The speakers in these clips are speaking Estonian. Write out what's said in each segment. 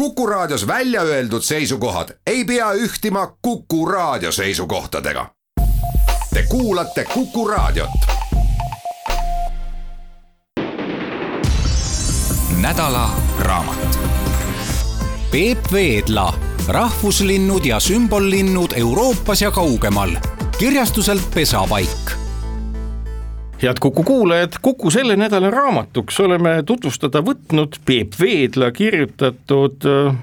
Kuku Raadios välja öeldud seisukohad ei pea ühtima Kuku Raadio seisukohtadega. Te kuulate Kuku Raadiot. nädala raamat. Peep Veedla, Rahvuslinnud ja sümbollinnud Euroopas ja kaugemal kirjastuselt Pesapaik head Kuku kuulajad, Kuku selle nädala raamatuks oleme tutvustada võtnud Peep Veedla kirjutatud äh,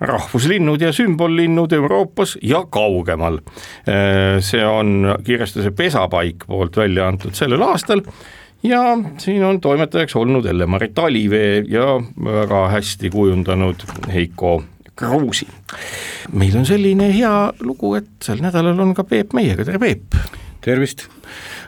rahvuslinnud ja sümbollinnud Euroopas ja kaugemal. Äh, see on kirjastuse Pesapaik poolt välja antud sellel aastal ja siin on toimetajaks olnud Elle-Marit Alivee ja väga hästi kujundanud Heiko Kruusi. meil on selline hea lugu, et sel nädalal on ka Peep meiega, tere Peep! tervist!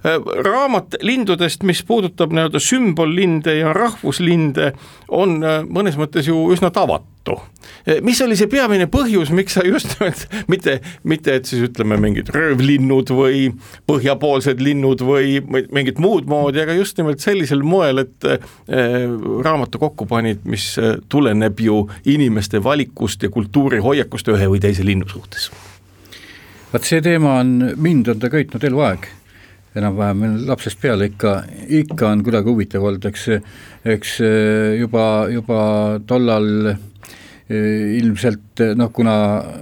Äh, raamat lindudest, mis puudutab nii-öelda sümbollinde ja rahvuslinde, on äh, mõnes mõttes ju üsna tavatu. Äh, mis oli see peamine põhjus, miks sa just nimelt mitte, mitte et siis ütleme, mingid röövlinnud või põhjapoolsed linnud või mingit muud moodi, aga just nimelt sellisel moel, et raamatu kokku panid, mis tuleneb ju inimeste valikust ja kultuurihoiakust ühe või teise linnu suhtes vaat see teema on, mind on ta köitnud eluaeg enam-vähem lapsest peale ikka, ikka on kuidagi huvitav olnud, eks, eks juba, juba tollal eh, ilmselt noh, kuna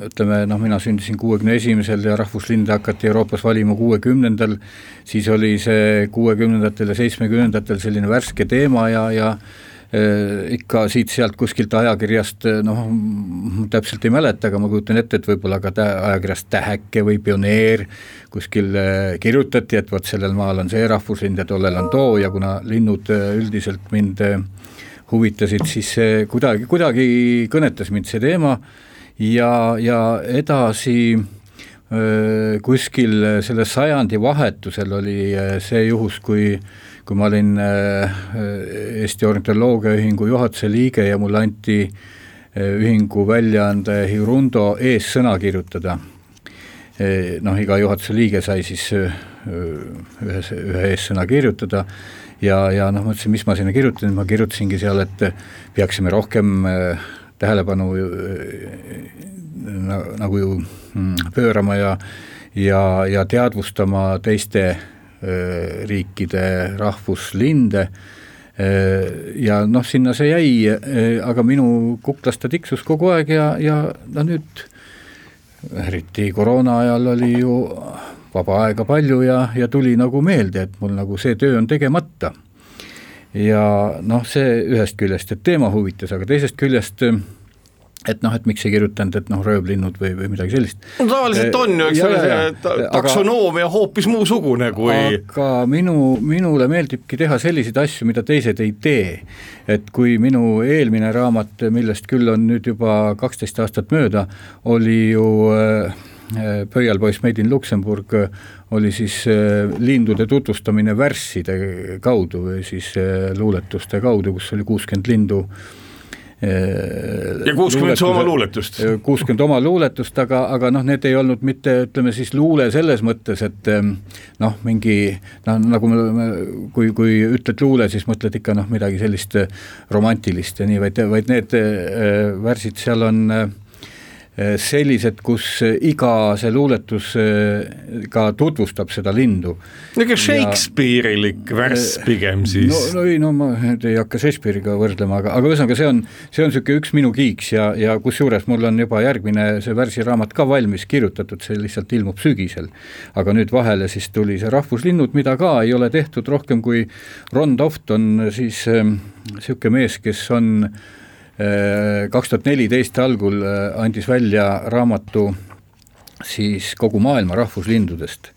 ütleme noh, mina sündisin kuuekümne esimesel ja rahvuslinde hakati Euroopas valima kuuekümnendal, siis oli see kuuekümnendatel ja seitsmekümnendatel selline värske teema ja, ja ikka siit-sealt kuskilt ajakirjast, äh, noh, täpselt ei mäleta, aga ma kujutan ette, et võib-olla ka tä-, ajakirjast Täheke või Pioneer kuskil äh, kirjutati, et vot sellel maal on see rahvuslind ja tollel on too ja kuna linnud üldiselt mind huvitasid, siis see kuidagi, kuidagi kõnetas mind see teema ja, ja edasi kuskil selle sajandi vahetusel oli see juhus, kui kui ma olin äh, Eesti Ornitoloogiaühingu juhatuse liige ja mulle anti äh, ühingu väljaande Hirundo eessõna kirjutada, äh, noh, iga juhatuse liige sai siis ühes, ühe eessõna kirjutada ja, ja noh, mõtlesin, mis ma sinna kirjutan, ma kirjutasingi seal, et peaksime rohkem tähelepanu nagu ju mm, pöörama ja ja, ja teadvustama teiste riikide rahvuslinde äh, ja noh, sinna see jäi, äh, aga minu kuklas ta tiksus kogu aeg ja, ja no nüüd eriti koroona ajal oli ju vaba aega palju ja, ja tuli nagu meelde, et mul nagu see töö on tegemata. ja noh, see ühest küljest, et teema huvitas, aga teisest küljest äh, et noh, et miks ei kirjutanud, et noh, röövlinnud või, või midagi sellist. no tavaliselt on ju, eks ole, taksonoomia hoopis muusugune kui aga minu, minule meeldibki teha selliseid asju, mida teised ei tee. et kui minu eelmine raamat, millest küll on nüüd juba kaksteist aastat mööda, oli ju äh, Pöialpoiss Made in Luksemburg oli siis äh, lindude tutvustamine värsside kaudu või siis äh, luuletuste kaudu, kus oli kuuskümmend lindu äh, ja kuuskümmend su oma luuletust. kuuskümmend oma luuletust, aga, aga noh, need ei olnud mitte ütleme siis luule selles mõttes, et ehm, noh, mingi noh, nagu me, kui, kui ütled luule, siis mõtled ikka noh, midagi sellist romantilist ja nii, vaid, vaid need äh, värsid seal on äh, sellised, kus eh, iga see luuletus eh, ka tutvustab seda lindu. niisugune Shakespeare'ilik värss pigem siis. no, ei, no ma nüüd ei hakka Shakespeare'iga võrdlema, aga, aga ühesõnaga, see on, see on niisugune üks minu kiiks ja, ja kusjuures mul on juba järgmine see värsiraamat ka valmis kirjutatud, see lihtsalt ilmub sügisel. aga nüüd vahele siis tuli see Rahvuslinnud, mida ka ei ole tehtud rohkem kui Ron Toft on siis niisugune äh, mees, kes on äh, kaks tuhat neliteist algul äh, andis välja raamatu siis kogu maailma rahvuslindudest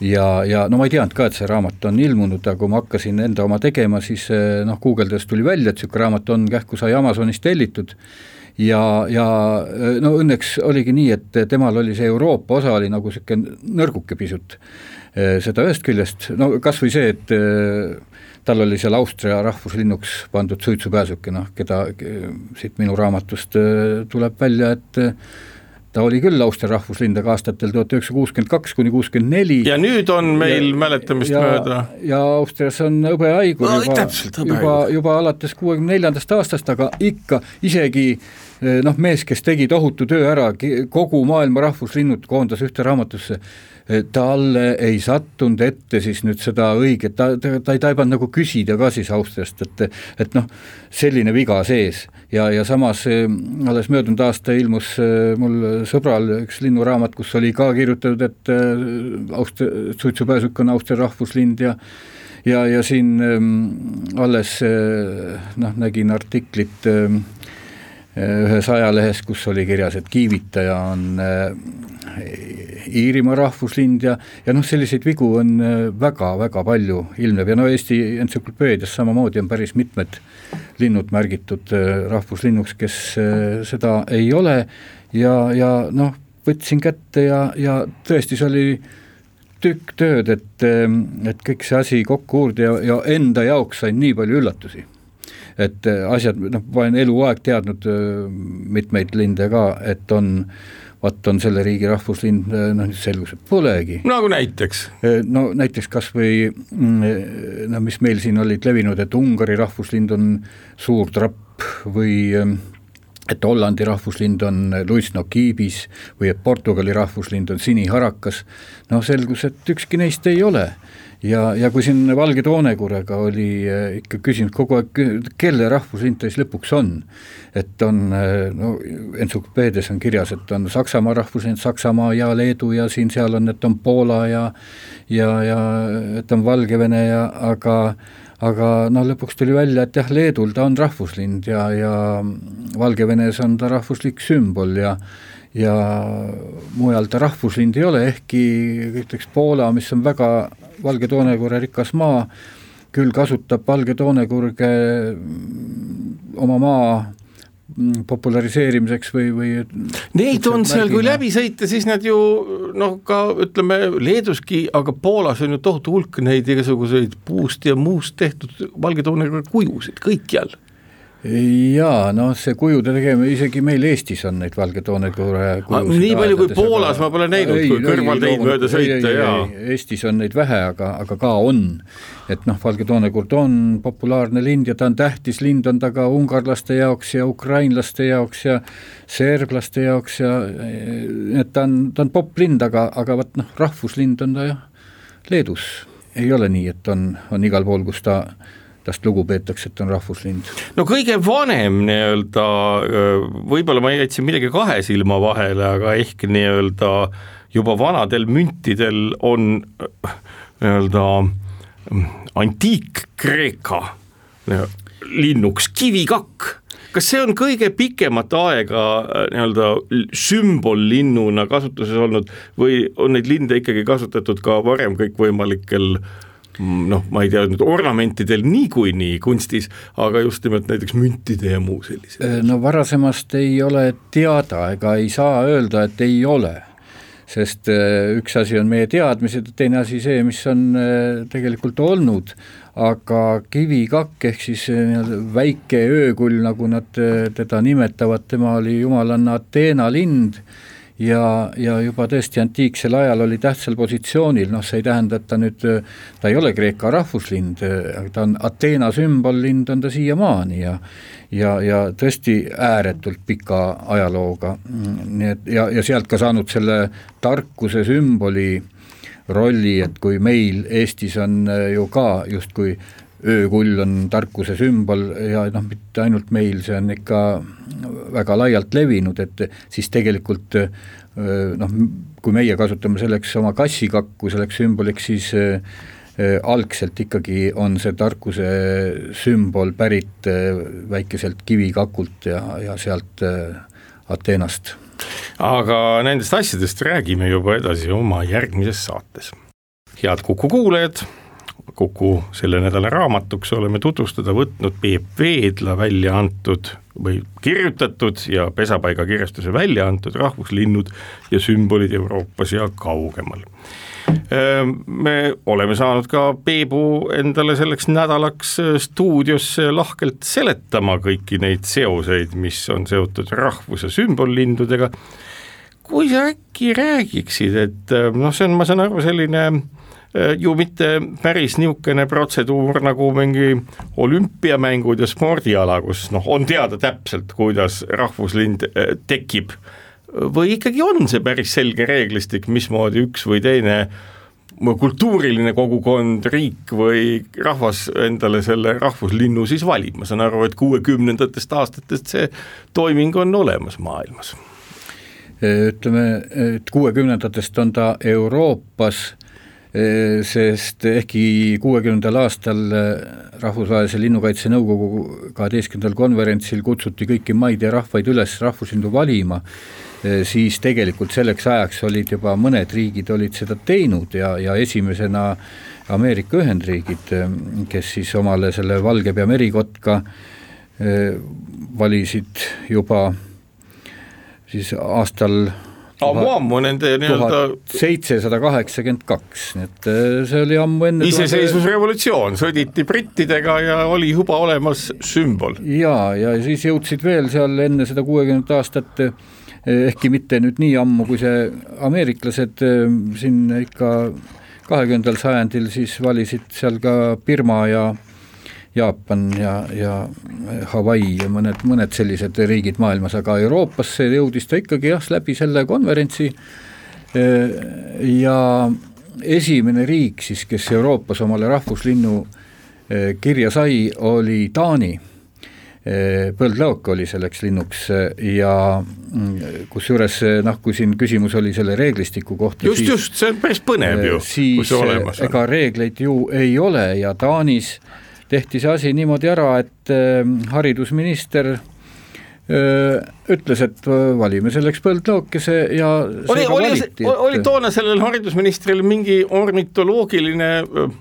ja, ja no ma ei teadnud ka, et see raamat on ilmunud, aga kui ma hakkasin enda oma tegema, siis äh, noh, guugeldades tuli välja, et niisugune raamat on, kähku sai Amazonist tellitud ja, ja äh, no õnneks oligi nii, et temal oli see Euroopa osa oli nagu niisugune nõrguke pisut. seda ühest küljest, no kas või see, et tal oli seal Austria rahvuslinnuks pandud suitsupääsuke, noh, keda siit minu raamatust äh, tuleb välja, et äh, ta oli küll Austria rahvuslind, aga aastatel tuhat üheksasada kuuskümmend kaks kuni kuuskümmend neli. ja nüüd on meil ja, mäletamist ja, mööda. ja Austrias on hõbehaigur no, juba, juba, juba alates kuuekümne neljandast aastast, aga ikka isegi noh, mees, kes tegi tohutu töö ära, kogu maailma rahvuslinnud koondas ühte raamatusse, talle ei sattunud ette siis nüüd seda õiget, ta, ta, ta ei taibanud nagu küsida ka siis Austriast, et et noh, selline viga sees. Ja, ja samas alles möödunud aasta ilmus mul sõbral üks linnuraamat, kus oli ka kirjutatud, et Austria, suitsupääsuk on Austria rahvuslind ja ja, ja siin ähm, alles noh, nägin artiklit äh, ühes ajalehes, kus oli kirjas, et kiivitaja on äh, Iirimaa rahvuslind ja, ja noh, selliseid vigu on väga-väga äh, palju ilmneb ja no Eesti entsüklopeedias samamoodi on päris mitmed linnud märgitud äh, rahvuslinnuks, kes seda ei ole ja, ja noh, võtsin kätte ja, ja tõesti, see oli tükk tööd, et, et kõik see asi kokku uurida ja, ja enda jaoks sain nii palju üllatusi et äh, asjad, noh, ma olen eluaeg teadnud äh, mitmeid linde ka, et on vot on selle riigi rahvuslind, äh, noh nüüd selgus, et polegi. nagu näiteks? no näiteks kas või mm, no mis meil siin olid levinud, et Ungari rahvuslind on suur trapp või ähm, et Hollandi rahvuslind on luisnokiibis või et Portugali rahvuslind on siniharakas, noh selgus, et ükski neist ei ole ja, ja kui siin Valge toonekurega oli äh, ikka küsimus kogu aeg, kelle siis lõpuks on, et on äh, no entsüklopeedias on kirjas, et on Saksamaa rahvuslind, Saksamaa ja Leedu ja siin-seal on, et on Poola ja ja, ja et on Valgevene ja aga aga noh, lõpuks tuli välja, et jah, Leedul ta on rahvuslind ja, ja Valgevenes on ta rahvuslik sümbol ja ja mujal ta rahvuslind ei ole, ehkki näiteks Poola, mis on väga valge toonekurre rikas maa, küll kasutab valge toonekurge oma maa populariseerimiseks või, või Neid on seal, kui läbi sõita, siis nad ju noh, ka ütleme Leeduski, aga Poolas on ju tohutu hulk neid igasuguseid puust ja muust tehtud valge toonega kujusid kõikjal jaa, noh, see kujude tegemine, isegi meil Eestis on neid valge toonekuure nii palju kui Poolas aga... ma pole näinud, kui kõrvalteid mööda sõita, jaa. Eestis on neid vähe, aga, aga ka on. et noh, valge toonekurt on populaarne lind ja ta on tähtis lind, on ta ka ungarlaste jaoks ja ukrainlaste jaoks ja serblaste jaoks ja et ta on, ta on poplind, aga, aga vot noh, rahvuslind on ta jah, Leedus ei ole nii, et on, on igal pool, kus ta tast lugu peetakse, et on rahvuslind. no kõige vanem nii-öelda, võib-olla ma jätsin midagi kahe silma vahele, aga ehk nii-öelda juba vanadel müntidel on nii-öelda antiik-Kreeka linnuks kivikakk kas see on kõige pikemat aega nii-öelda sümbollinnuna kasutuses olnud või on neid linde ikkagi kasutatud ka varem kõikvõimalikel noh, ma ei tea nüüd ornamentidel niikuinii kunstis, aga just nimelt näiteks müntide ja muu sellised. Äh, no varasemast ei ole teada ega ei saa öelda, et ei ole sest äh, üks asi on meie teadmised, teine asi see, mis on äh, tegelikult olnud, aga kivikakk ehk siis nii-öelda väike öökull, nagu nad teda nimetavad, tema oli jumalanna Ateena lind ja, ja juba tõesti antiiksel ajal oli tähtsal positsioonil, noh, see ei tähenda, et ta nüüd, ta ei ole Kreeka rahvuslind, aga ta on Ateena sümbollind, on ta siiamaani ja ja, ja tõesti ääretult pika ajalooga, nii et ja, ja sealt ka saanud selle tarkuse sümboli rolli, et kui meil Eestis on ju ka justkui öökull on tarkuse sümbol ja noh, mitte ainult meil, see on ikka väga laialt levinud, et siis tegelikult noh, kui meie kasutame selleks oma kassikakku selleks sümboliks, siis algselt ikkagi on see tarkuse sümbol pärit väikeselt kivikakult ja, ja sealt Ateenast. aga nendest asjadest räägime juba edasi oma järgmises saates. head Kuku kuulajad Kuku selle nädala raamatuks oleme tutvustada võtnud Peep Veedla välja antud või kirjutatud ja Pesapaiga kirjastuse välja antud rahvuslinnud ja sümbolid Euroopas ja kaugemal. Me oleme saanud ka Peebu endale selleks nädalaks stuudiosse lahkelt seletama kõiki neid seoseid, mis on seotud rahvus- ja sümbollindudega. kui sa äkki räägiksid, et noh, see on, ma saan aru, selline ju mitte päris niisugune protseduur nagu mingi olümpiamängud ja spordiala, kus noh, on teada täpselt, kuidas rahvuslind tekib või ikkagi on see päris selge reeglistik, mismoodi üks või teine kultuuriline kogukond, riik või rahvas endale selle rahvuslinnu siis valib, ma saan aru, et kuuekümnendatest aastatest see toiming on olemas maailmas. ütleme, et kuuekümnendatest on ta Euroopas, sest ehkki kuuekümnendal aastal Rahvusvahelise Linnukaitse Nõukogu kaheteistkümnendal konverentsil kutsuti kõiki maid ja rahvaid üles rahvuslindu valima, Eh, siis tegelikult selleks ajaks olid juba mõned riigid olid seda teinud ja, ja esimesena Ameerika Ühendriigid, eh, kes siis omale selle valgepea merikotka valisid juba siis aastal ammu-ammu nende nii-öelda seitsesada kaheksakümmend kaks, nii et see oli ammu enne iseseisvusrevolutsioon, sõditi brittidega ja oli juba olemas sümbol. ja, ja siis jõudsid veel seal enne seda kuuekümnendat aastat ehkki mitte nüüd nii ammu, kui see ameeriklased ehm, siin ikka kahekümnendal sajandil siis valisid seal ka Birma ja Jaapan ja, ja Hawaii ja mõned, mõned sellised riigid maailmas, aga Euroopasse jõudis ta ikkagi jah, läbi selle konverentsi ja esimene riik siis, kes Euroopas omale rahvuslinnu ehm, kirja sai, oli Taani põldlaok oli selleks linnuks ja mm, kusjuures noh, kui siin küsimus oli selle reeglistiku kohta. just, just, see on päris põnev ju, kui see olemas on. ega reegleid ju ei ole ja Taanis tehti see asi niimoodi ära, et haridusminister ütles, et valime selleks põldlookese ja oli, oli, valiti, et... oli toona sellel haridusministril mingi ornitoloogiline,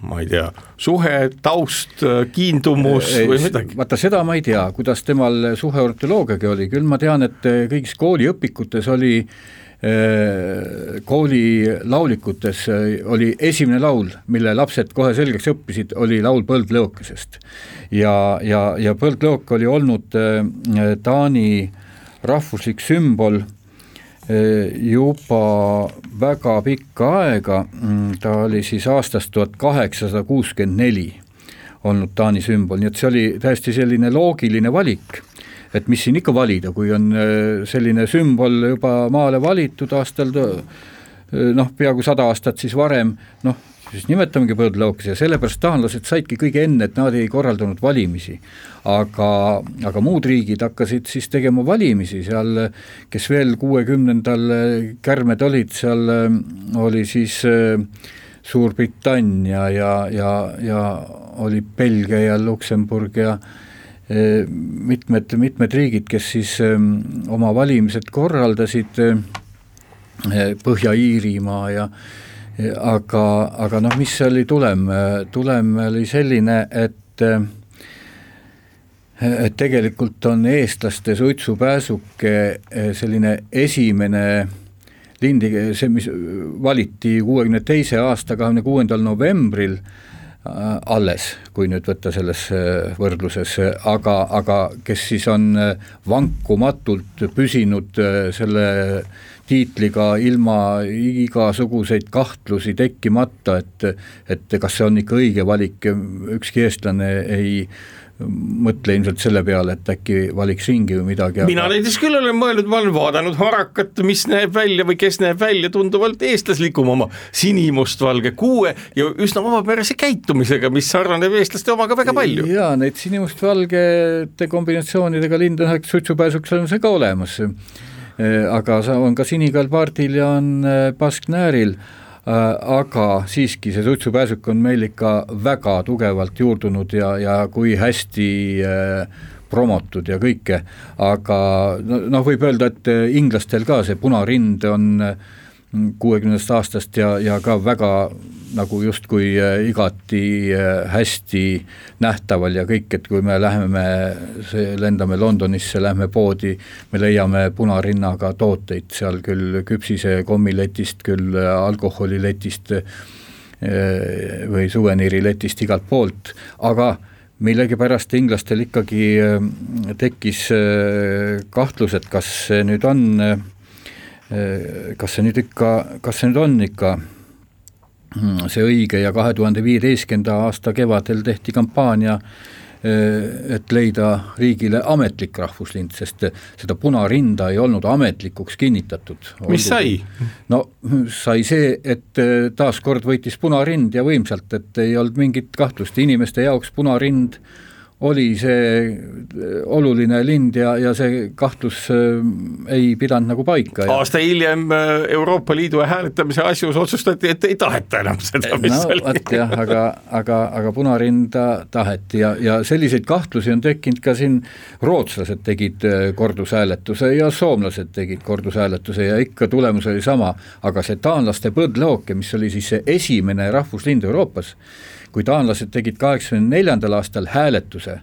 ma ei tea, suhe, taust, kiindumus ei, või midagi? vaata, seda ma ei tea, kuidas temal suhe ornitoloogiaga oli, küll ma tean, et kõigis kooliõpikutes oli äh, Äh, kooli laulikutes äh, oli esimene laul, mille lapsed kohe selgeks õppisid, oli laul Põldlõokesest. ja, ja, ja põldlõok oli olnud äh, Taani rahvuslik sümbol juba väga pikka aega, mm, ta oli siis aastast tuhat kaheksasada kuuskümmend neli olnud Taani sümbol, nii et see oli täiesti selline loogiline valik et mis siin ikka valida, kui on äh, selline sümbol juba maale valitud aastal äh, noh, peaaegu sada aastat siis varem, noh, siis nimetamegi põõdlaukese ja sellepärast taanlased saidki kõige enne, et nad ei korraldanud valimisi. aga, aga muud riigid hakkasid siis tegema valimisi seal, kes veel kuuekümnendal kärmed olid, seal äh, oli siis Suurbritannia ja, ja, ja oli Belgia ja Luksemburg ja mitmed, mitmed riigid, kes siis ähm, oma valimised korraldasid, äh, Põhja-Iirimaa ja aga, aga noh, mis oli tulem, tulem oli selline, et et tegelikult on eestlaste suitsupääsuke selline esimene lindi, see, mis valiti kuuekümne teise aasta kahekümne kuuendal novembril Äh, alles, kui nüüd võtta selles äh, võrdluses, aga, aga kes siis on äh, vankumatult püsinud selle tiitliga ilma igasuguseid kahtlusi tekkimata, et et kas see on ikka õige valik, ükski eestlane ei mõtle ilmselt selle peale, et äkki valiks ringi või midagi. mina aga... näiteks küll olen mõelnud, ma olen vaadanud harakat, mis näeb välja või kes näeb välja tunduvalt eestlaslikum oma sinimustvalge kuue ja üsna omapärase käitumisega, mis sarnaneb eestlaste omaga väga palju. jaa, neid sinimustvalgete kombinatsioonidega lindõnaks suitsupääsuks on see ka olemas. aga on ka sinikall pardil ja on basknääril Äh, aga siiski see suitsupääsuk on meil ikka väga tugevalt juurdunud ja, ja kui hästi äh, promotud ja kõike, aga noh, võib öelda, et äh, inglastel ka see punarind on kuuekümnendast aastast ja, ja ka väga nagu justkui äh, igati äh, hästi nähtaval ja kõik, et kui me läheme, lendame Londonisse, lähme poodi, me leiame punarinnaga tooteid seal küll küpsise kommiletist, küll äh, alkoholiletist või suveniiriletist igalt poolt, aga millegipärast inglastel ikkagi tekkis kahtlus, et kas see nüüd on, kas see nüüd ikka, kas see nüüd on ikka see õige ja kahe tuhande viieteistkümnenda aasta kevadel tehti kampaania et leida riigile ametlik rahvuslind, sest seda punarinda ei olnud ametlikuks kinnitatud. mis sai? no sai see, et taaskord võitis punarind ja võimsalt, et ei olnud mingit kahtlust, inimeste jaoks punarind oli see äh, oluline lind ja, ja see kahtlus äh, ei pidanud nagu paika. aasta hiljem äh, Euroopa Liidu hääletamise asjus otsustati, et ei taheta enam seda, mis no, oli. vot jah, aga, aga, aga punarinda taheti ja, ja selliseid kahtlusi on tekkinud ka siin, rootslased tegid kordushääletuse ja soomlased tegid kordushääletuse ja ikka tulemus oli sama, aga see taanlaste põldlooke, mis oli siis see esimene rahvuslind Euroopas, kui taanlased tegid kaheksakümne neljandal aastal hääletuse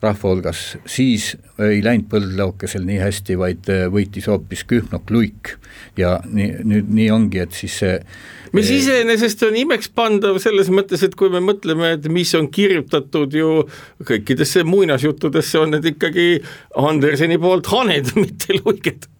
rahva hulgas, siis ei läinud põldlaukesel nii hästi, vaid äh, võitis hoopis Kühnok Luik. Ja nii, nüüd nii ongi, et siis see mis iseenesest on imekspandav selles mõttes, et kui me mõtleme, et mis on kirjutatud ju kõikidesse muinasjuttudesse, on need ikkagi Anderseni poolt haned, mitte luiged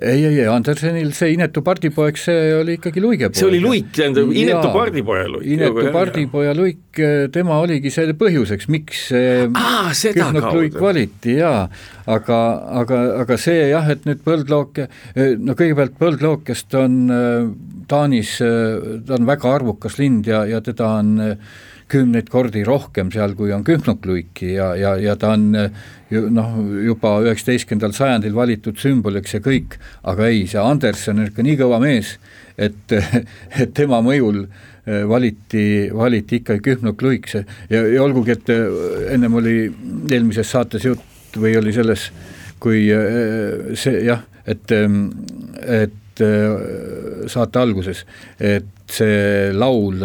ei, ei, ei, Andersenil see Inetu pardipoeg, see oli ikkagi luigepoeg. see oli luik, tähendab Inetu pardipoja luik. Inetu pardipoja luik, tema oligi selle põhjuseks, miks ah, Kühnok luik valiti jaa, aga, aga, aga see jah, et nüüd põldlooke, no kõigepealt põldlookest on Taanis, ta on väga arvukas lind ja, ja teda on kümneid kordi rohkem seal, kui on kühnukluiki ja, ja, ja ta on ju noh, juba üheksateistkümnendal sajandil valitud sümboliks ja kõik, aga ei, see Anderson on ikka nii kõva mees, et, et tema mõjul eh, valiti, valiti ikkagi kühnukluik, see ja, ja olgugi, et eh, ennem oli eelmises saates jutt või oli selles, kui eh, see jah, et, et saate alguses, et see laul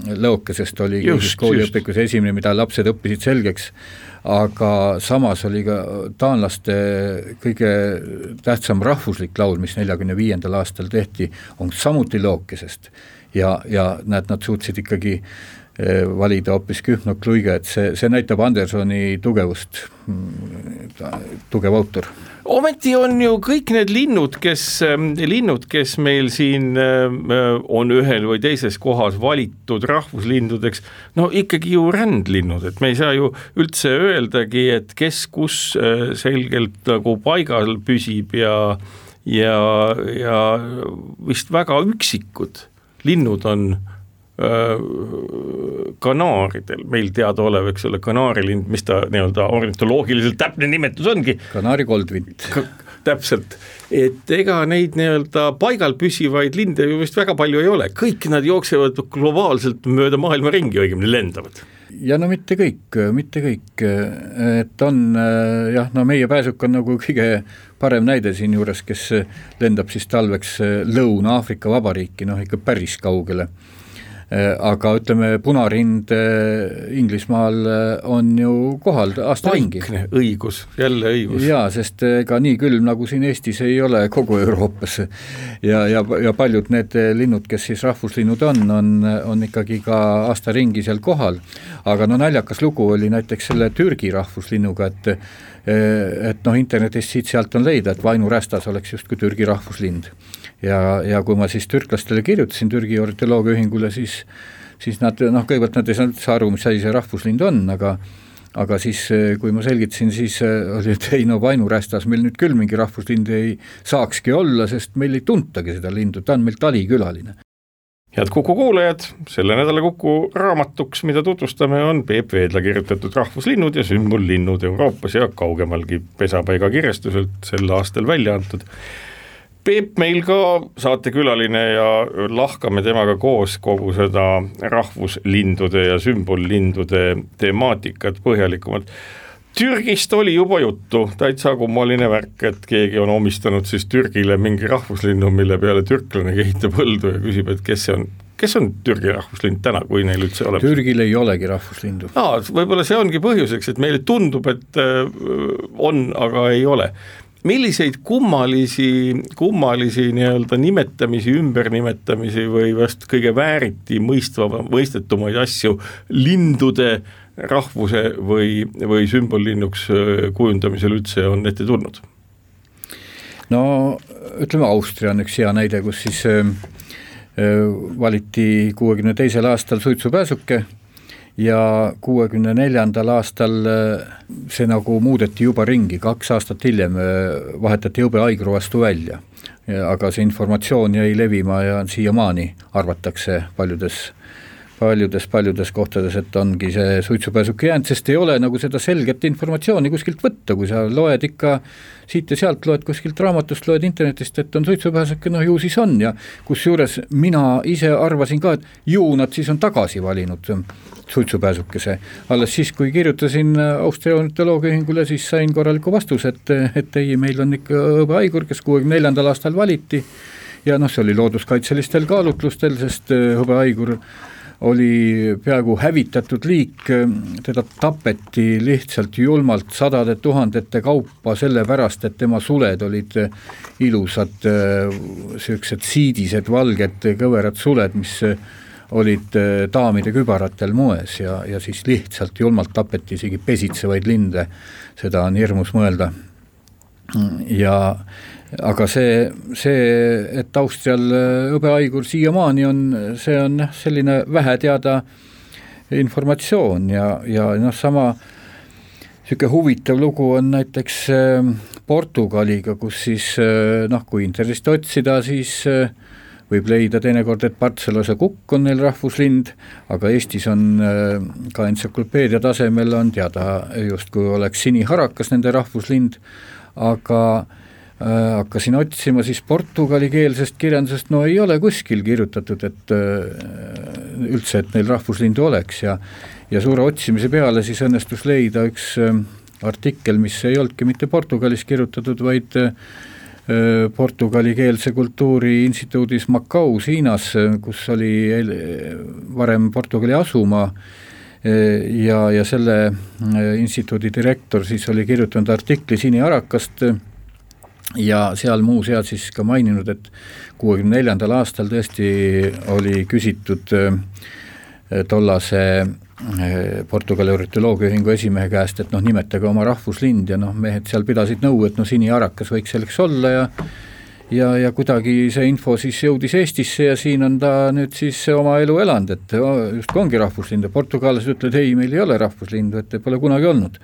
Lõokesest oli kooliõpikus esimene, mida lapsed õppisid selgeks aga samas oli ka taanlaste kõige tähtsam rahvuslik laul, mis neljakümne viiendal aastal tehti, on samuti Lookesest. ja, ja näed, nad suutsid ikkagi eh, valida hoopis Kühnok Luige, et see, see näitab Andersoni tugevust, tugev autor. Ometi on ju kõik need linnud, kes, ähm, linnud, kes meil siin äh, on ühel või teises kohas valitud rahvuslindudeks, no ikkagi ju rändlinnud, et me ei saa ju üldse öeldagi, et kes kus äh, selgelt nagu paigal püsib ja ja, ja vist väga üksikud linnud on kanaaridel, meil teadaolev, eks ole, kanaarilind, mis ta nii-öelda ornitoloogiliselt täpne nimetus ongi. kanaari koldvint täpselt, et ega neid nii-öelda paigal püsivaid linde ju vist väga palju ei ole, kõik nad jooksevad globaalselt mööda maailma ringi, õigemini lendavad. Ja no mitte kõik, mitte kõik, et on jah, no meie pääsuk on nagu kõige parem näide siinjuures, kes lendab siis talveks Lõuna-Aafrika Vabariiki, noh ikka päris kaugele aga ütleme, punarind äh, Inglismaal äh, on ju kohal aasta ringi. õigus, jälle õigus. jaa, sest ega nii külm nagu siin Eestis ei ole kogu Euroopas. ja, ja, ja paljud need linnud, kes siis rahvuslinnud on, on, on ikkagi ka aasta ringi seal kohal. aga no naljakas lugu oli näiteks selle Türgi rahvuslinnuga, et et noh, internetist siit-sealt on leida, et vainurästas oleks justkui Türgi rahvuslind ja, ja kui ma siis türklastele kirjutasin Türgi ornitoloogiaühingule, siis siis nad noh, kõigepealt nad ei saanud üldse aru, mis asi see rahvuslind on, aga aga siis, kui ma selgitasin, siis äh, oli, et ei no Vainurästas meil nüüd küll mingi rahvuslind ei saakski olla, sest meil ei tuntagi seda lindu, ta on meil talikülaline. head Kuku kuulajad, selle nädala Kuku raamatuks, mida tutvustame, on Peep Veedla kirjutatud Rahvuslinnud ja sümbollinnud Euroopas ja kaugemalgi pesapaiga kirjastuselt sel aastal välja antud Peep meil ka saatekülaline ja lahkame temaga koos kogu seda rahvuslindude ja sümbollindude temaatikat põhjalikumalt. Türgist oli juba juttu, täitsa kummaline värk, et keegi on omistanud siis Türgile mingi rahvuslinnu, mille peale türklane kehitab põldu ja küsib, et kes see on, kes on Türgi rahvuslind täna, kui neil üldse olemas? Türgil ei olegi rahvuslindu. aa, võib-olla see ongi põhjuseks, et meile tundub, et äh, on, aga ei ole milliseid kummalisi, kummalisi nii-öelda nimetamisi, ümbernimetamisi või vast kõige vääriti mõistva, mõistetumaid asju lindude rahvuse või, või sümbollinnuks äh, kujundamisel üldse on ette tulnud? no ütleme, Austria on üks hea näide, kus siis äh, valiti kuuekümne teisel aastal suitsupääsuke ja kuuekümne neljandal aastal see nagu muudeti juba ringi, kaks aastat hiljem vahetati hõbehaigru vastu välja. aga see informatsioon jäi levima ja siiamaani arvatakse paljudes paljudes-paljudes kohtades, et ongi see suitsupääsuke jäänud, sest ei ole nagu seda selget informatsiooni kuskilt võtta, kui sa loed ikka siit ja sealt, loed kuskilt raamatust, loed internetist, et on suitsupääsuke, noh ju siis on ja kusjuures mina ise arvasin ka, et ju nad siis on tagasi valinud suitsupääsukese. alles siis, kui kirjutasin Austria ornitoloogia ühingule, siis sain korraliku vastuse, et, et ei, meil on ikka hõbehaigur, kes kuuekümne neljandal aastal valiti ja noh, see oli looduskaitselistel kaalutlustel, sest hõbehaigur oli peaaegu hävitatud liik, teda tapeti lihtsalt julmalt sadade tuhandete kaupa, sellepärast et tema suled olid ilusad, niisugused siidised, valged, kõverad suled, mis olid daamide kübaratel moes ja, ja siis lihtsalt julmalt tapeti isegi pesitsevaid linde, seda on hirmus mõelda. ja aga see, see, et Austrial äh, hõbehaigur siiamaani on, see on jah, selline vähe teada informatsioon ja, ja noh, sama niisugune huvitav lugu on näiteks äh, Portugaliga, kus siis äh, noh, kui internetist otsida, siis võib leida teinekord, et Barcelose kukk on neil rahvuslind, aga Eestis on ka entsüklopeedia tasemel on teada justkui oleks siniharakas nende rahvuslind, aga Äh, hakkasin otsima siis portugalikeelsest kirjandusest, no ei ole kuskil kirjutatud, et äh, üldse, et neil rahvuslindu oleks. Ja ja suure otsimise peale siis õnnestus leida üks äh, artikkel, mis ei olnudki mitte Portugalis kirjutatud, vaid portugalikeelse kultuuri instituudis Macaus Hiinas, kus oli varem Portugali asumaa ja, ja selle instituudi direktor siis oli kirjutanud artikli siniharakast ja seal muuseas siis ka maininud, et kuuekümne neljandal aastal tõesti oli küsitud äh, tollase äh, Portugali ornitoloogia ühingu esimehe käest, et noh, nimetage oma rahvuslind ja noh, mehed seal pidasid nõu, et no siniharakas võiks selleks olla ja ja, ja kuidagi see info siis jõudis Eestisse ja siin on ta nüüd siis oma elu elanud, et justkui ongi rahvuslind. Ja portugallased ütlevad, ei, meil ei ole rahvuslindu, et pole kunagi olnud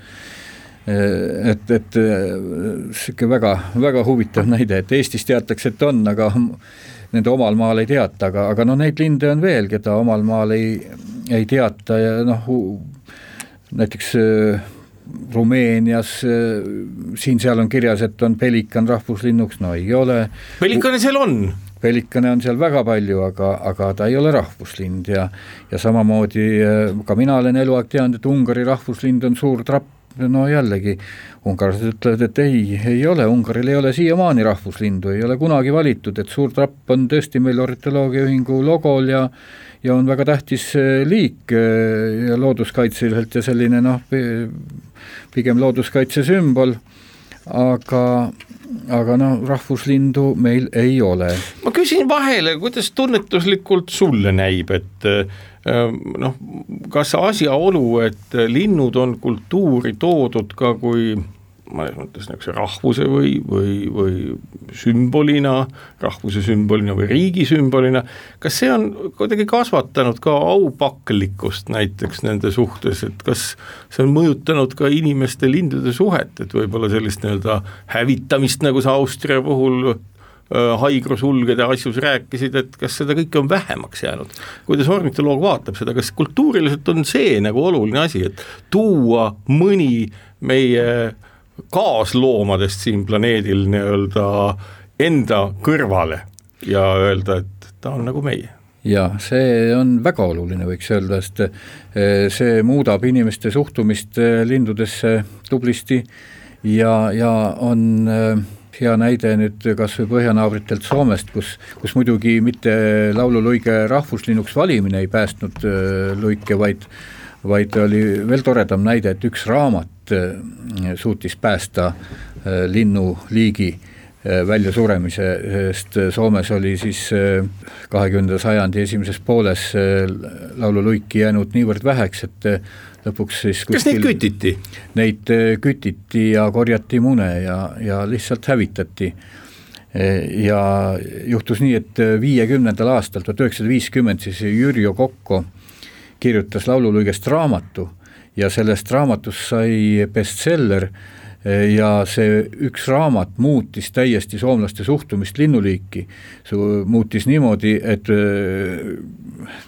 et, et niisugune väga, väga huvitav näide, et Eestis teatakse, et on, aga nende omal maal ei teata, aga, aga noh, neid linde on veel, keda omal maal ei, ei teata ja noh, näiteks äh, Rumeenias äh, siin-seal on kirjas, et on pelikan rahvuslinnuks, no ei ole. pelikane seal on pelikane on seal väga palju, aga, aga ta ei ole rahvuslind ja ja samamoodi äh, ka mina olen eluaeg teadnud, et Ungari rahvuslind on suur trapp, no jällegi, ungarlased ütlevad, et ei, ei ole, Ungaril ei ole siiamaani rahvuslindu, ei ole kunagi valitud, et suur trapp on tõesti meil ornitoloogia ühingu logol ja ja on väga tähtis eh, liik eh, ja looduskaitseliselt ja selline noh, pigem looduskaitse sümbol, aga aga noh, rahvuslindu meil ei ole. ma küsin vahele, kuidas tunnetuslikult sulle näib, et Ehm, noh, kas asjaolu, et linnud on kultuuri toodud ka kui mõnes mõttes niisuguse rahvuse või, või, või sümbolina, rahvuse sümbolina või riigi sümbolina, kas see on kuidagi kasvatanud ka aupaklikkust näiteks nende suhtes, et kas see on mõjutanud ka inimeste-lindude suhet, et võib-olla sellist nii-öelda hävitamist, nagu sa Austria puhul haiglasulgede asjus rääkisid, et kas seda kõike on vähemaks jäänud. kuidas ornitoloog vaatab seda, kas kultuuriliselt on see nagu oluline asi, et tuua mõni meie kaasloomadest siin planeedil nii-öelda enda kõrvale ja öelda, et ta on nagu meie. Ja see on väga oluline, võiks öelda, sest see muudab inimeste suhtumist lindudesse tublisti ja, ja on äh, hea näide nüüd kas või põhjanaabritelt Soomest, kus, kus muidugi mitte laululuige rahvuslinnuks valimine ei päästnud luike, vaid vaid oli veel toredam näide, et üks raamat suutis päästa äh, linnuliigi väljasuremise, sest Soomes oli siis kahekümnenda sajandi esimeses pooles laululuiki jäänud niivõrd väheks, et lõpuks siis kuskil, kas neid kütiti? Neid äh, kütiti ja korjati mune ja, ja lihtsalt hävitati. ja juhtus nii, et viiekümnendal aastal, tuhat üheksasada viiskümmend, siis Jürjo Kokko kirjutas laululuigest raamatu ja sellest raamatust sai bestseller ja see üks raamat muutis täiesti soomlaste suhtumist linnuliiki, muutis niimoodi, et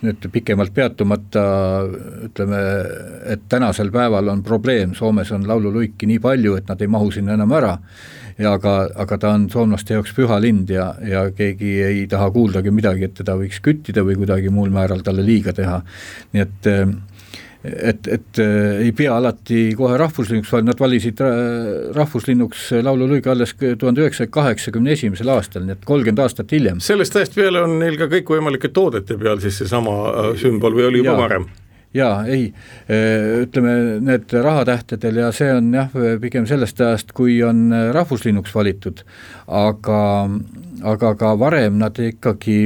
nüüd pikemalt peatumata ütleme, et tänasel päeval on probleem, Soomes on laululuiki nii palju, et nad ei mahu sinna enam ära. Ja aga, aga ta on soomlaste jaoks püha lind ja, ja keegi ei taha kuuldagi midagi, et teda võiks küttida või kuidagi muul määral talle liiga teha, nii et et, et äh, ei pea alati kohe rahvuslinnuks, vaid nad valisid äh, rahvuslinnuks laululuige alles tuhande üheksasaja kaheksakümne esimesel aastal, nii et kolmkümmend aastat hiljem. sellest ajast peale on neil ka kõikvõimalike toodete peal siis seesama äh, sümbol või oli juba varem? jaa, ei, ütleme need rahatähtedel ja see on jah, pigem sellest ajast, kui on rahvuslinnuks valitud, aga, aga ka varem nad ikkagi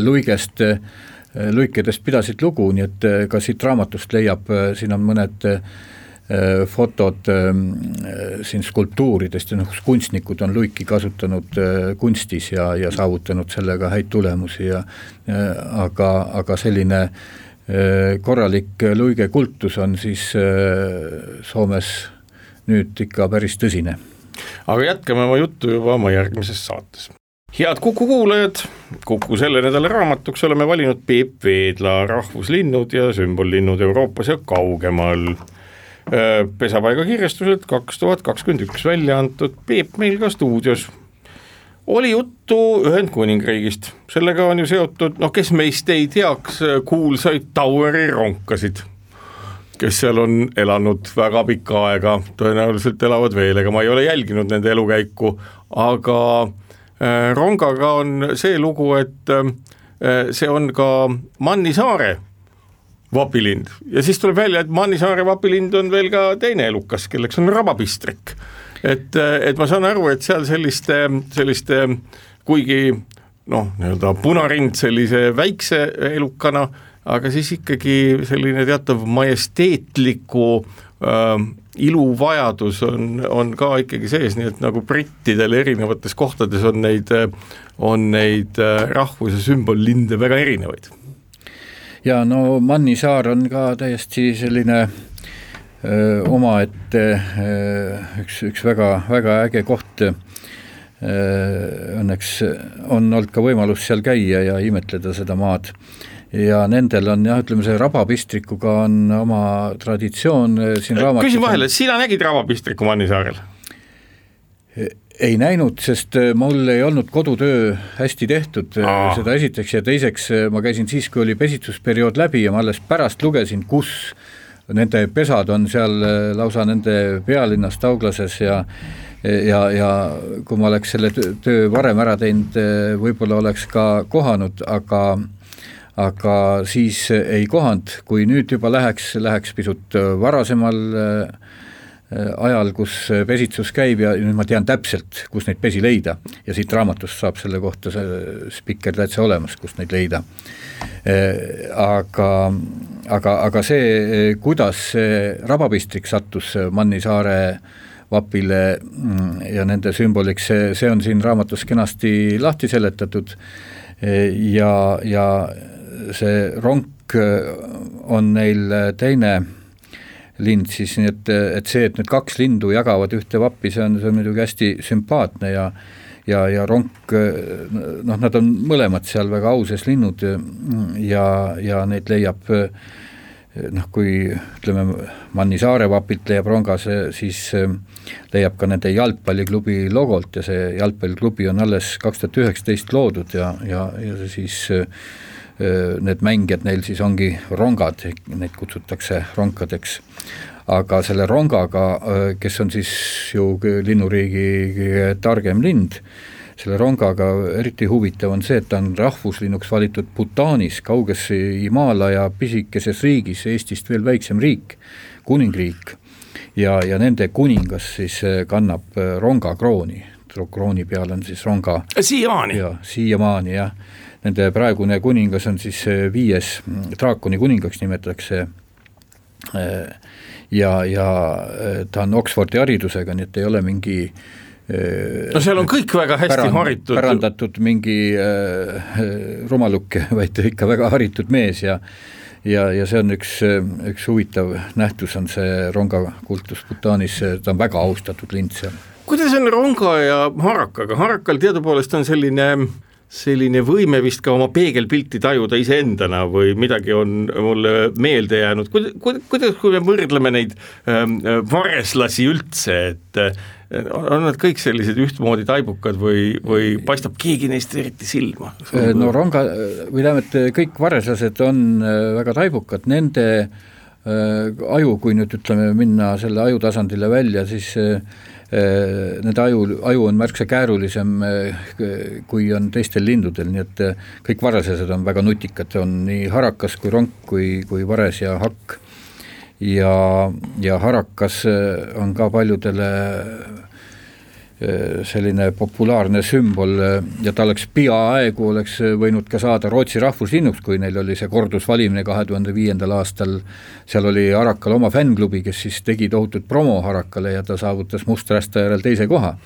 luigest lõikedest pidasid lugu, nii et äh, ka siit raamatust leiab, äh, siin on mõned fotod siin skulptuuridest ja noh, kus kunstnikud on luiki kasutanud kunstis ja, ja saavutanud sellega häid tulemusi ja aga, aga selline korralik luigekultus on siis Soomes nüüd ikka päris tõsine. aga jätkame oma juttu juba oma järgmises saates head Kuku kuulajad, Kuku selle nädala raamatuks oleme valinud Peep Veedla Rahvuslinnud ja sümbollinnud Euroopas ja kaugemal. pesapaiga kirjastuselt kaks tuhat kakskümmend üks välja antud, Peep meil ka stuudios. oli juttu Ühendkuningriigist, sellega on ju seotud, noh, kes meist ei teaks kuulsaid Toweri ronkasid kes seal on elanud väga pikka aega, tõenäoliselt elavad veel, ega ma ei ole jälginud nende elukäiku, aga Äh, rongaga on see lugu, et äh, see on ka Mannisaare vapilind ja siis tuleb välja, et Mannisaare vapilind on veel ka teine elukas, kelleks on rabapistrik. et, äh, et ma saan aru, et seal selliste, selliste kuigi noh, nii-öelda punarind sellise väikse elukana, aga siis ikkagi selline teatav majesteetliku äh, iluvajadus on, on ka ikkagi sees, nii et nagu brittidel erinevates kohtades on neid, on neid äh, rahvus- ja sümbollinde väga erinevaid. ja no Mannisaar on ka täiesti selline öö, omaette üks, üks väga, väga äge koht. Õnneks on olnud ka võimalus seal käia ja imetleda seda maad ja nendel on jah, ütleme see rabapistrikuga on oma traditsioon eh, siin raamatus küsin vahele, sina nägid rabapistriku Mannisaarel? ei näinud, sest eh, mul ei olnud kodutöö hästi tehtud, eh, seda esiteks ja teiseks ma käisin siis, kui oli pesitsusperiood läbi ja ma alles pärast lugesin, kus nende pesad on seal lausa nende pealinnas Douglases ja ja, ja kui ma oleks selle töö varem ära teinud, võib-olla oleks ka kohanud, aga aga siis ei kohanud, kui nüüd juba läheks, läheks pisut varasemal äh, ajal, kus pesitsus käib ja nüüd ma tean täpselt, kus neid pesi leida. Ja siit raamatust saab selle kohta see spikker täitsa olemas, kust neid leida. Äh, aga, aga, aga see, kuidas see rabapistrik sattus Mannisaare vapile mm, ja nende sümboliks, see, see on siin raamatus kenasti lahti seletatud. Äh, ja, ja see ronk äh, on neil äh, teine lind siis, nii et, et see, et need kaks lindu jagavad ühte vappi, see on, see on muidugi hästi sümpaatne ja ja, ja ronk, äh, noh, nad on mõlemad seal väga auses linnud ja, ja neid leiab noh, kui ütleme, Mannisaare vapilt leiab rongas, siis leiab ka nende jalgpalliklubi logolt ja see jalgpalliklubi on alles kaks tuhat üheksateist loodud ja, ja, ja siis äh, need mängijad neil siis ongi rongad, neid kutsutakse ronkadeks. aga selle rongaga, kes on siis ju linnuriigi kõige targem lind, selle rongaga eriti huvitav on see, et ta on rahvuslinnuks valitud Bhutanis, kauges Himaalaja pisikeses riigis, Eestist veel väiksem riik, kuningriik. ja, ja nende kuningas siis kannab rongakrooni, krooni peal on siis ronga. siiamaani? siiamaani jah nende praegune kuningas on siis viies, draakoni kuningaks nimetatakse ja, ja ta on Oxfordi haridusega, nii et ei ole mingi no seal on kõik väga hästi pärand, haritud. pärandatud mingi äh, rumaluk, vaid ikka väga haritud mees ja ja, ja see on üks, üks huvitav nähtus, on see ronga kultus Bhutanis, ta on väga austatud lind seal. kuidas on ronga ja harakaga, harakal teadupoolest on selline selline võime vist ka oma peegelpilti tajuda iseendana või midagi on mulle meelde jäänud, kuidas, kui me võrdleme neid ähm, vareslasi üldse, et on nad kõik sellised ühtmoodi taibukad või, või paistab keegi neist eriti silma? no ronga, või tähendab, kõik vareslased on äh, väga taibukad, nende äh, aju, kui nüüd ütleme, minna selle aju tasandile välja, siis äh, nende aju, aju on märksa käärulisem kui on teistel lindudel, nii et kõik vareslased on väga nutikad, on nii harakas kui ronk kui, kui vares ja hakk. Ja, ja harakas on ka paljudele Äh, selline populaarne sümbol äh, ja ta oleks peaaegu, oleks võinud ka saada Rootsi rahvuslinnuks, kui neil oli see kordusvalimine kahe tuhande viiendal aastal, seal oli Harakal oma fännklubi, kes siis tegi tohutut promo Harakale ja ta saavutas Musträsta järel teise koha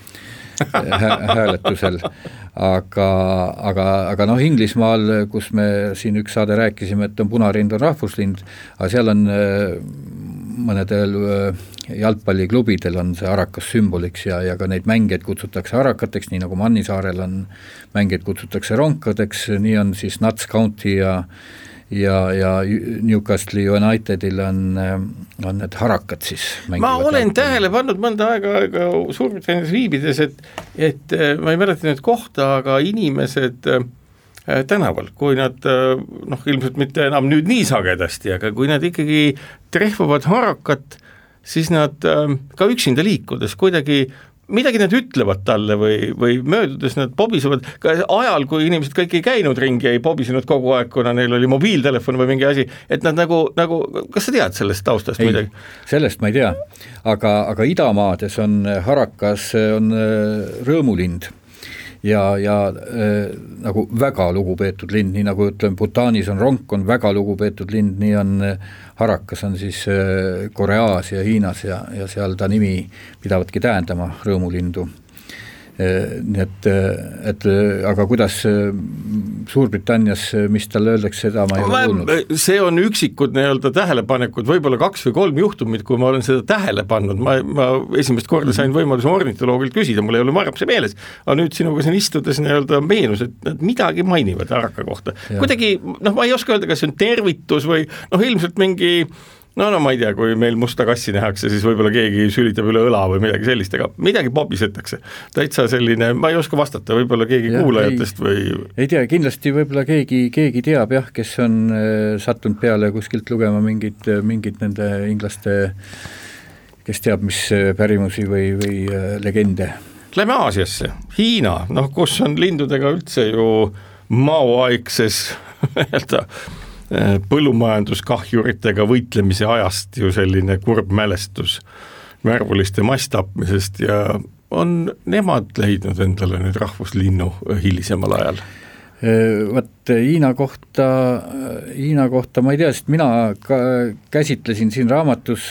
hääletusel. aga, aga, aga noh, Inglismaal, kus me siin üks saade rääkisime, et on punarind on rahvuslind, aga seal on äh, mõnedel jalgpalliklubidel on see harakas sümboliks ja, ja ka neid mängijaid kutsutakse harakateks, nii nagu Mannisaarel on, mängijaid kutsutakse ronkadeks, nii on siis Nats County ja ja, ja Newcastle'i Unitedil on, on need harakad siis. ma olen jalgpalli. tähele pannud mõnda aega, aega Suurbritannias viibides, et, et ma ei mäleta nüüd kohta, aga inimesed äh, tänaval, kui nad noh, ilmselt mitte enam nüüd nii sagedasti, aga kui nad ikkagi trehvavad harakat siis nad ähm, ka üksinda liikudes kuidagi midagi nad ütlevad talle või, või möödudes nad pobisevad, ka ajal, kui inimesed kõik ei käinud ringi, ei pobisenud kogu aeg, kuna neil oli mobiiltelefon või mingi asi, et nad nagu, nagu, kas sa tead sellest taustast ei, midagi? sellest ma ei tea, aga, aga idamaades on harakas, on äh, rõõmulind ja, ja äh, nagu väga lugupeetud lind, nii nagu ütleme, Bhutanis on ronk, on väga lugupeetud lind, nii on äh, harakas on siis äh, Koreas ja Hiinas ja, ja seal ta nimi pidavadki tähendama rõõmulindu nii et, äh, et äh, aga kuidas Suurbritannias, mis talle öeldakse, seda ma ei ole kuulnud. see on üksikud nii-öelda tähelepanekud, võib-olla kaks või kolm juhtumit, kui ma olen seda tähele pannud, ma, ma esimest korda sain võimaluse ornitoloogilt küsida, mul ei ole varem see meeles, aga nüüd sinuga siin istudes nii-öelda meenus, et nad midagi mainivad Araka kohta. kuidagi noh, ma ei oska öelda, kas see on tervitus või noh, ilmselt mingi no, no ma ei tea, kui meil musta kassi nähakse, siis võib-olla keegi sülitab üle õla või midagi sellist, aga midagi pobisetakse. täitsa selline, ma ei oska vastata, võib-olla keegi ja, kuulajatest ei, või ei tea, kindlasti võib-olla keegi, keegi teab jah, kes on äh, sattunud peale kuskilt lugema mingit, mingit nende inglaste kes teab, mis äh, pärimusi või, või äh, legende. Lähme Aasiasse, Hiina, noh kus on lindudega üldse ju maoaegses nii-öelda Äh, põllumajanduskahjuritega võitlemise ajast ju selline kurb mälestus värvuliste masstapmisest ja on nemad leidnud endale nüüd rahvuslinnu hilisemal ajal? Äh, vot Hiina kohta, Hiina kohta ma ei tea, sest mina ka käsitlesin siin raamatus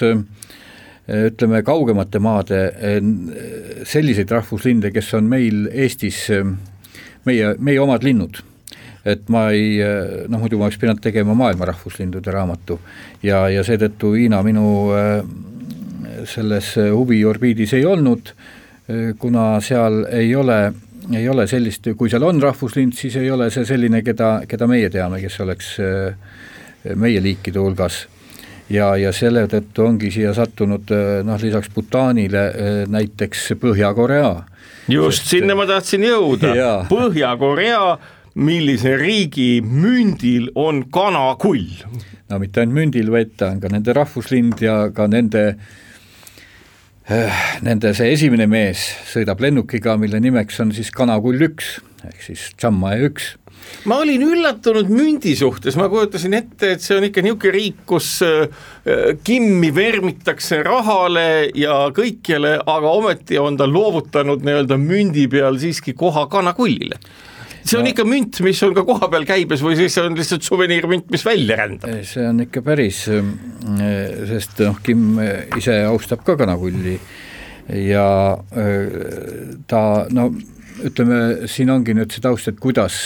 ütleme, kaugemate maade selliseid rahvuslinde, kes on meil Eestis meie, meie omad linnud et ma ei, noh muidu ma oleks pidanud tegema maailma rahvuslindude raamatu. Ja, ja seetõttu Hiina minu äh, selles huviorbiidis ei olnud, kuna seal ei ole, ei ole sellist, kui seal on rahvuslind, siis ei ole see selline, keda, keda meie teame, kes oleks meie liikide hulgas. Ja, ja selle tõttu ongi siia sattunud noh, lisaks Bhutanile näiteks Põhja-Korea. just, sinna ma tahtsin jõuda, Põhja-Korea millise riigi mündil on kanakull? no mitte ainult mündil, vaid ta on ka nende rahvuslind ja ka nende äh, Nende see esimene mees sõidab lennukiga, mille nimeks on siis Kanakull üks ehk siis Tšammae üks. Ma olin üllatunud mündi suhtes, ma kujutasin ette, et see on ikka niisugune riik, kus äh, kimmi vermitakse rahale ja kõikjale, aga ometi on ta loovutanud nii-öelda mündi peal siiski koha kanakullile see on no, ikka münt, mis on ka kohapeal käibes või siis see on lihtsalt suveniirmünt, mis välja rändab? see on ikka päris, sest noh, Kim ise austab ka kanakulli ja ta no ütleme, siin ongi nüüd see taust, et kuidas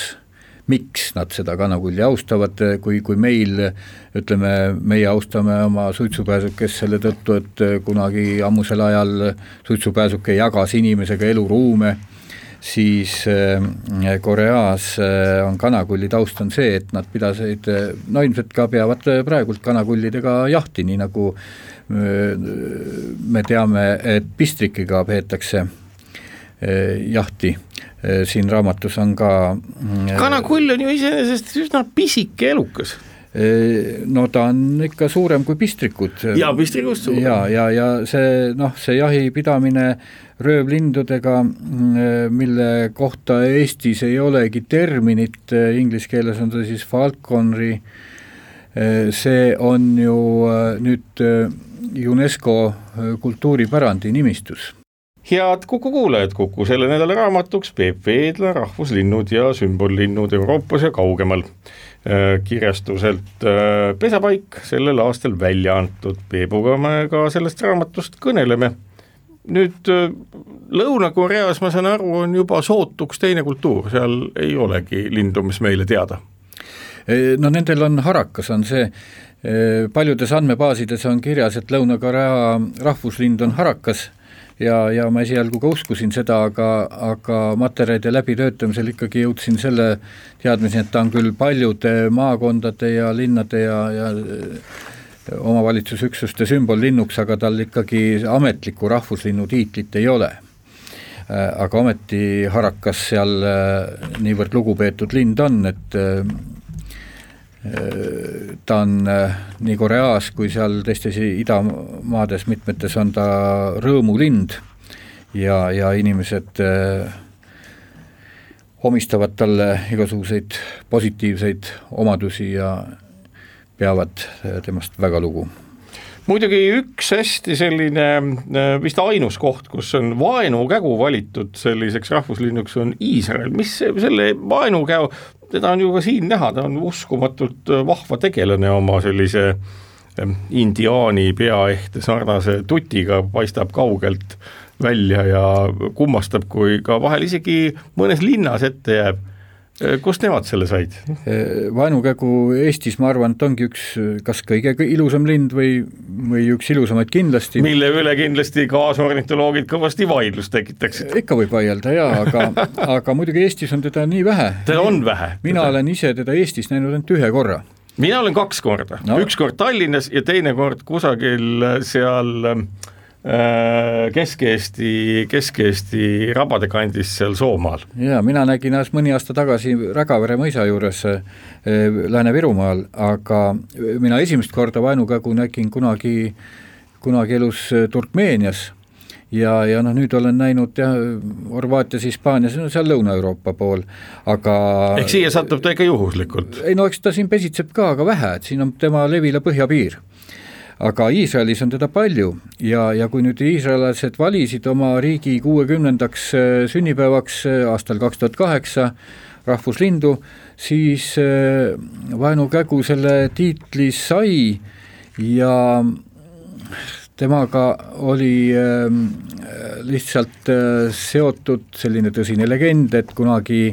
miks nad seda kanakulli austavad, kui, kui meil ütleme, meie austame oma suitsupääsukest selle tõttu, et kunagi ammusel ajal suitsupääsuke jagas inimesega eluruume, siis äh, Koreas äh, on kanakulli taust on see, et nad pidasid, no ilmselt ka peavad praegult kanakullidega jahti, nii nagu äh, me teame, et pistrikiga peetakse jahti. Äh, siin raamatus on ka mm, kanakull on ju iseenesest üsna pisike elukas. äh, no ta on ikka suurem kui pistrikud. ja pistrikust suurem. ja, ja, ja see noh, see jahipidamine röövlindudega, mm, mille kohta Eestis ei olegi terminit, inglise keeles on ta siis falconry, see on ju nüüd UNESCO kultuuripärandi nimistus head Kuku kuulajad, Kuku selle nädala raamatuks Peep Veedla Rahvuslinnud ja sümbollinnud Euroopas ja kaugemal. Äh, kirjastuselt äh, Pesapaik sellel aastal välja antud, Peebuga me ka sellest raamatust kõneleme. nüüd äh, Lõuna-Koreas, ma saan aru, on juba sootuks teine kultuur, seal ei olegi lindu, mis meile teada. no nendel on harakas, on see paljudes andmebaasides on kirjas, et Lõuna-Korea rahvuslind on harakas ja, ja ma esialgu ka uskusin seda, aga, aga materjalide läbitöötamisel ikkagi jõudsin selle teadmiseni, et ta on küll paljude maakondade ja linnade ja, ja äh, omavalitsusüksuste sümbollinnuks, aga tal ikkagi ametlikku rahvuslinnu tiitlit ei ole. Äh, aga ometi Harakas seal äh, niivõrd lugupeetud lind on, et ta on äh, nii Koreas kui seal teistes idamaades mitmetes on ta rõõmulind ja, ja inimesed äh, omistavad talle igasuguseid positiivseid omadusi ja peavad äh, temast väga lugu. Muidugi üks hästi selline vist ainus koht, kus on vaenukägu valitud selliseks rahvuslinnuks, on Iisrael, mis selle vaenukäo, teda on ju ka siin näha, ta on uskumatult äh, vahva tegelane oma sellise ähm, indiaani peaehte sarnase tutiga, paistab kaugelt välja ja kummastab, kui ka vahel isegi mõnes linnas ette jääb kust nemad selle said? Äh, vaenukägu Eestis, ma arvan, et ongi üks kas kõige ilusam lind või, või üks ilusamaid kindlasti. mille üle kindlasti kaasornitoloogid kõvasti vaidlust tekitaksid. ikka võib vaielda jaa, aga, aga muidugi Eestis on teda nii vähe. teda on vähe. mina teda. olen ise teda Eestis näinud ainult ühe korra. mina olen kaks korda no., üks kord Tallinnas ja teine kord kusagil seal äh, Kesk-Eesti, Kesk-Eesti rabade kandis seal Soomaal. jaa, mina nägin alles mõni aasta tagasi Rägavere mõisa juures äh, Lääne-Virumaal, aga mina esimest korda vaenukägu nägin kunagi, kunagi elus Turkmeenias ja, ja noh, nüüd olen näinud jah, Horvaatias, Hispaanias, no seal Lõuna-Euroopa pool, aga ehk siia satub ta ikka juhuslikult? ei no eks ta siin pesitseb ka, aga vähe, et siin on tema levila põhjapiir aga Iisraelis on teda palju. Ja, ja kui nüüd iisraellased valisid oma riigi kuuekümnendaks äh, sünnipäevaks äh, aastal kaks tuhat kaheksa rahvuslindu, siis äh, vaenukägu selle tiitli sai ja temaga oli lihtsalt seotud selline tõsine legend, et kunagi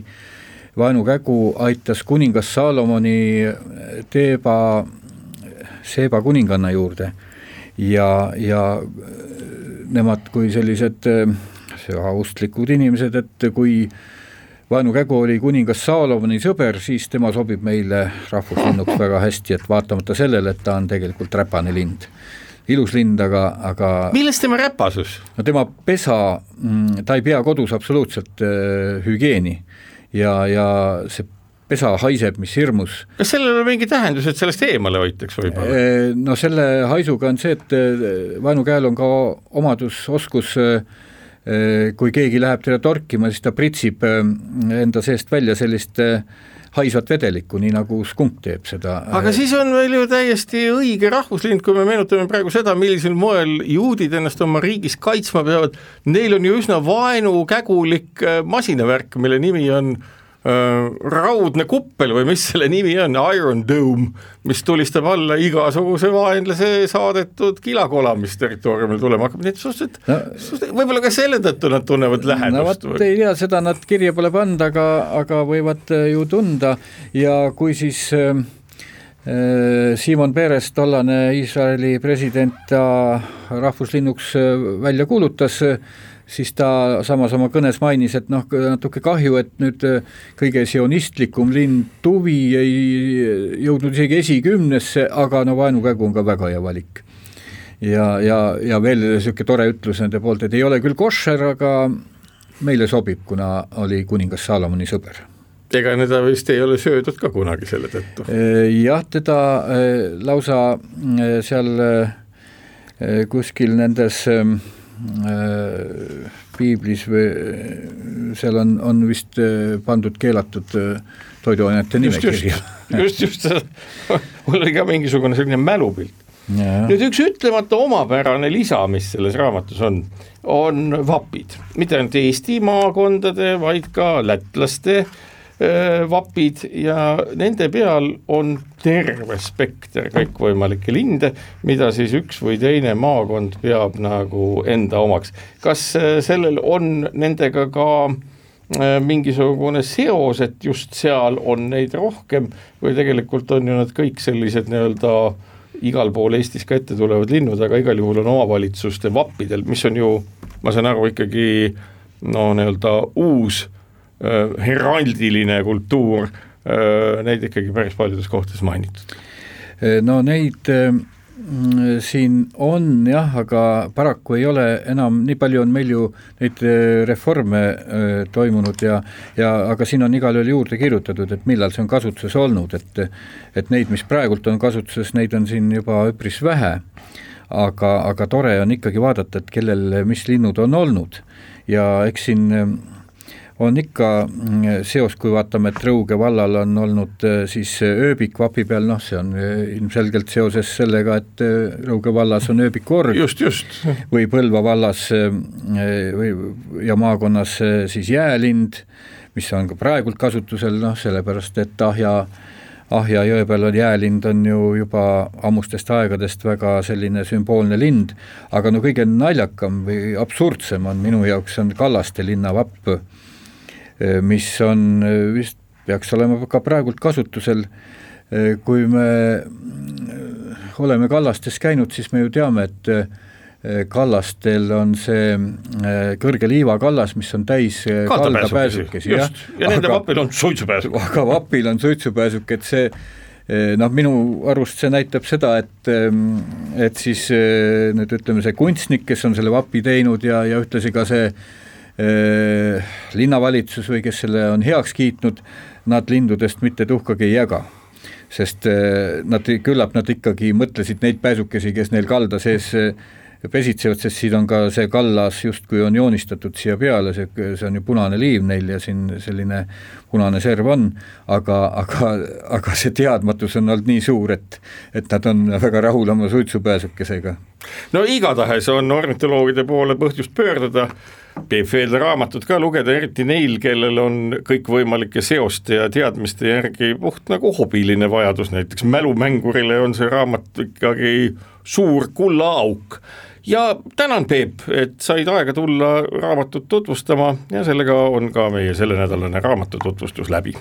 vaenukägu aitas kuningas Saalomoni Teeba, Seeba kuninganna juurde. Ja, ja nemad kui sellised äh, austlikud inimesed, et kui vaenukägu oli kuningas Saalomoni sõber, siis tema sobib meile rahvuslinnuks väga hästi, et vaatamata sellele, et ta on tegelikult räpane lind. Ilus lind, aga, aga milles tema räpasus? no tema pesa, mm, ta ei pea kodus absoluutselt äh, hügieeni. Ja, ja see pesa haiseb, mis hirmus. kas sellel on mingi tähendus, et sellest eemale hoitakse võib-olla? Äh, no selle haisuga on see, et äh, vaenukäel on ka omadus, oskus kui keegi läheb teda torkima, siis ta pritsib enda seest välja sellist äh, haisvat vedelikku, nii nagu skunk teeb seda. aga siis on meil ju täiesti õige rahvuslind, kui me meenutame praegu seda, millisel moel juudid ennast oma riigis kaitsma peavad, neil on ju üsna vaenukägulik äh, masinavärk, mille nimi on raudne kuppel või mis selle nimi on, Iron Dome, mis tulistab alla igasuguse vaenlase saadetud kilakola, mis territooriumil tulema. Hakkab, nii et suhteliselt no,, võib-olla ka selle tõttu nad tunnevad lähedust no,. vot ei tea, seda nad kirja pole pannud, aga, aga võivad ju tunda. Ja kui siis äh, Simon Peres, tollane Iisraeli president, ta rahvuslinnuks välja kuulutas siis ta samas oma kõnes mainis, et noh, natuke kahju, et nüüd äh, kõige sionistlikum linn Tuvi ei jõudnud isegi esikümnesse, aga no vaenukägu on ka väga hea valik. ja, ja, ja veel niisugune tore ütlus nende poolt, et ei ole küll koššer, aga meile sobib, kuna oli kuningas Saalomoni sõber ega teda vist ei ole söödud ka kunagi selle tõttu? Äh, jah, teda äh, lausa seal kuskil nendes äh, Äh, piiblis või seal on, on vist äh, pandud keelatud äh, toiduainete nimekirja. just, just, mul oli ka mingisugune selline mälupilt. nüüd üks ütlemata omapärane lisa, mis selles raamatus on, on vapid, mitte ainult Eesti maakondade, vaid ka lätlaste äh, vapid ja nende peal on terve spekter kõikvõimalikke linde, mida siis üks või teine maakond peab nagu enda omaks. kas sellel on nendega ka mingisugune seos, et just seal on neid rohkem või tegelikult on ju nad kõik sellised nii-öelda igal pool Eestis ka ette tulevad linnud, aga igal juhul on omavalitsuste vappidel, mis on ju, ma saan aru, ikkagi no nii-öelda uus Äh, heraldiline kultuur, äh, neid ikkagi päris paljudes kohtades mainitud. Äh, no neid siin on jah, aga paraku ei ole enam, nii palju on meil ju neid reforme toimunud ja, ja aga siin on igal juhul juurde kirjutatud, et millal see on kasutuses olnud, et et neid, mis praegult on kasutuses, neid on siin juba üpris vähe. aga, aga tore on ikkagi vaadata, et kellel mis linnud on olnud ja eks siin on ikka mm, seos, kui vaatame, et Rõuge vallal on olnud äh, siis äh, ööbik vapi peal, noh, see on äh, ilmselgelt seoses sellega, et Rõuge vallas on ööbikuorg. just, just. või Põlva vallas või, ja maakonnas siis jäälind, mis on ka praegult kasutusel, noh, sellepärast et Ahja Ahja jõe peal on jäälind, on ju juba ammustest aegadest väga selline sümboolne lind, aga no kõige naljakam või absurdsem on minu jaoks on Kallaste linna vapp Eh, mis on eh, vist, peaks olema ka praegult kasutusel, eh, kui me oleme kallastes käinud, siis me ju teame, et kallastel on see kõrge liivakallas, mis on täis kaldapääsukesi, jah. ja nende aga, vapil on suitsupääsuk. aga vapil on suitsupääsuk, et see noh, minu arust see näitab seda, et, et siis nüüd ütleme, see kunstnik, kes on selle vapi teinud ja, ja ühtlasi ka see Äh, linnavalitsus või kes selle on heaks kiitnud, nad lindudest mitte tuhkagi ei jaga sest äh, nad, küllap nad ikkagi mõtlesid neid pääsukesi, kes neil kalda sees äh, pesitsevad, sest siin on ka see kallas justkui on joonistatud siia peale, see, see on ju punane liiv neil ja siin selline punane serv on, aga, aga, aga see teadmatus on olnud nii suur, et, et nad on väga rahul oma suitsupääsukesega. no igatahes on ornitoloogide poole põhjust pöörduda Peep Veelde raamatut ka lugeda, eriti neil, kellel on kõikvõimalike seoste ja teadmiste järgi puht nagu hobiline vajadus, näiteks mälumängurile on see raamat ikkagi suur kullaauk. ja tänan, Peep, et said aega tulla raamatut tutvustama ja sellega on ka meie sellenädalane raamatu tutvustus läbi.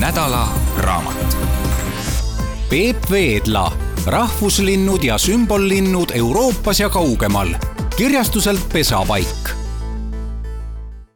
nädala raamat. Peep Veedla, rahvuslinnud ja sümbollinnud Euroopas ja kaugemal kirjastuselt Pesapaik